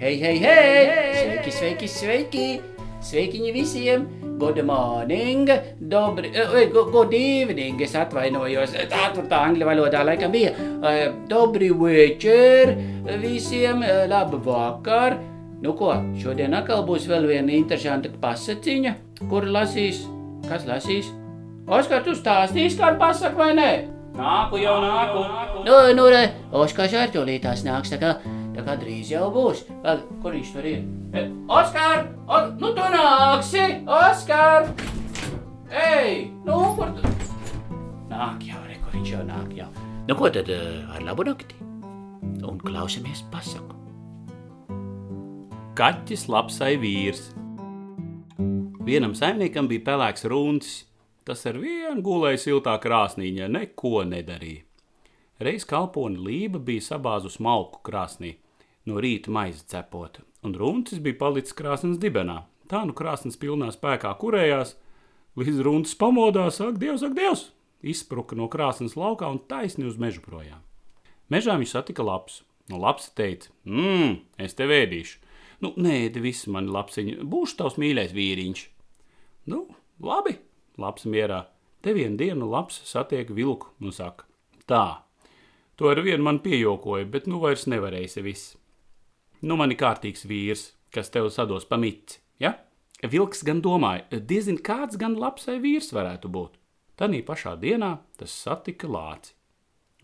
Hei, hei, hei! Sveiki, sveiki, sveiki! Sveikiņi visiem! Good morning! Dobri, uh, good evening! Es atvainojos, tā tur tā angļu valodā laikam bija. Uh, dobri večer visiem, labu vakar! Nu ko, šodien atkal būs vēl viena interesanta pasaciņa, kur lasīs. Kas lasīs? Oskar, tu stāstīsi kādu pasaku vai nē? Nāku jau nāku. Nu, nu, re, Oskars ar tūlītās nāks, tā kā, tā kā drīz jau būs. Vēl, kur viņš tur ir? E, Oskar, o, nu tu nāksi, Oskar! Ej, nu, kur tu? Nāk jau, re, kur viņš jau nāk jau. Nu, ko tad eh, ar labu nakti? Un klausamies pasaku. Kaķis lapsai vīrs. Vienam saimniekam bija pelēks runcis. Tas ar vienu gulēja siltā krāsnīņā, neko nedarīja. Reiz kalponi lība bija sabāzus malku krāsnī, no rīta maizi cepot, un runcis bija palicis krāsnes dibenā. Tā nu krāsnes pilnā spēkā kurējās, līdz runcis pamodās, ak, Dievs, ak, Dievs! Izspruka no krāsnes laukā un taisni uz mežu projām. Mežā viņš satika lapas. No lapas teica: Mmm, es te vēdīšu. Nu, nē, visi mani lapsiņi, būšu tavs mīļais vīriņš. Nu, labi, labs mierā. Te vienu dienu labs satiek vilku un saka: Tā, to ar vienu man piejokoja, bet nu vairs nevarēsi viss. Nu, man ir kārtīgs vīrs, kas tev sados pa mici. Ja? Vilks gan domāja, diezin kāds gan labs vai vīrs varētu būt. Tanī pašā dienā tas satika lāci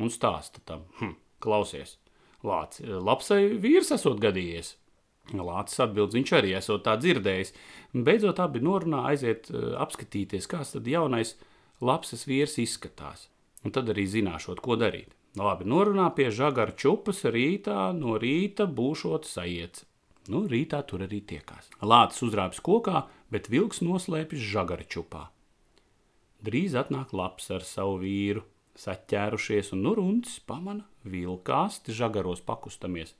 un stāsta tam: hm, klausies, lāci, labs vai vīrs esot gadījies. Lācis atbild, viņš arī esot tā dzirdējis. Beidzot, abi norunā aiziet uh, apskatīties, kāds tad jaunais labs vīrs izskatās. Un tad arī zināšot, ko darīt. Labi, norunā pie žagara čupas rītā, no rīta būšot sajiets. Nu, rītā tur arī tiekās. Lācis uzrāpjas kokā, bet vilks noslēpjas žagara čupā. Drīz atnāk labs ar savu vīru, saķērušies, un nu runcis pamana vilkāsti žagaros pakustamies.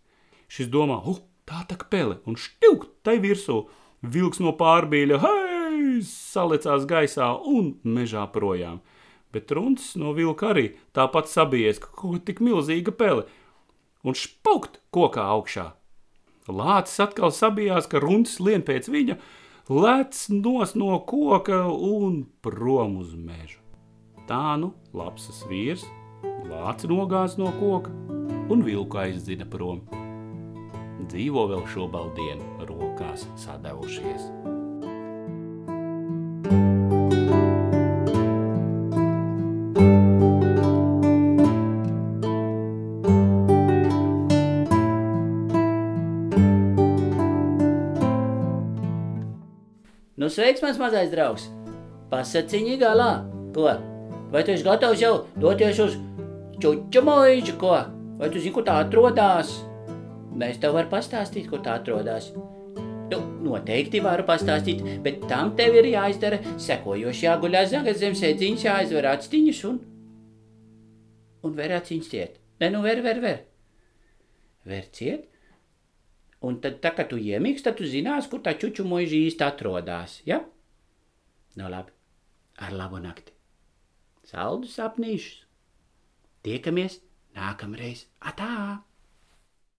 Šis domā, uh, tā tā pele, un šķiukt tai virsū. Vilks no pārbīļa, hei, salecās gaisā un mežā projām. Bet runcis no vilka arī tāpat sabijies, ka kaut tik milzīga pele, un spaukt kokā augšā. Lācis atkal sabijās, ka runcis lien pēc viņa, lec nos no koka un prom uz mežu. Tā nu labs vīrs, lācis nogāz no koka un vilku aizzina prom dzīvo vēl šobaldienu rokās sadevušies. Nu, sveiks, mans mazais draugs! Pasaciņi galā! Ko? Vai tu esi gatavs jau doties uz čuču mūžu, ko? Vai tu zini, kur tā atrodas? Es tev varu pastāstīt, kur tā atrodas. Nu, noteikti varu pastāstīt, bet tam tev ir jāizdara sekojoši jāguļās zagad zem sēdziņas, jāizver actiņas un... Un ver aciņas ciet. Nē, nu ver, ver, ver. Ver ciet. Un tad, tā, kad tu iemīgs, tad tu zinās, kur tā čuču muiži īsti atrodas, ja? Nu, labi. Ar labu nakti. Saldus sapnīšus. Tiekamies nākamreiz. Atā!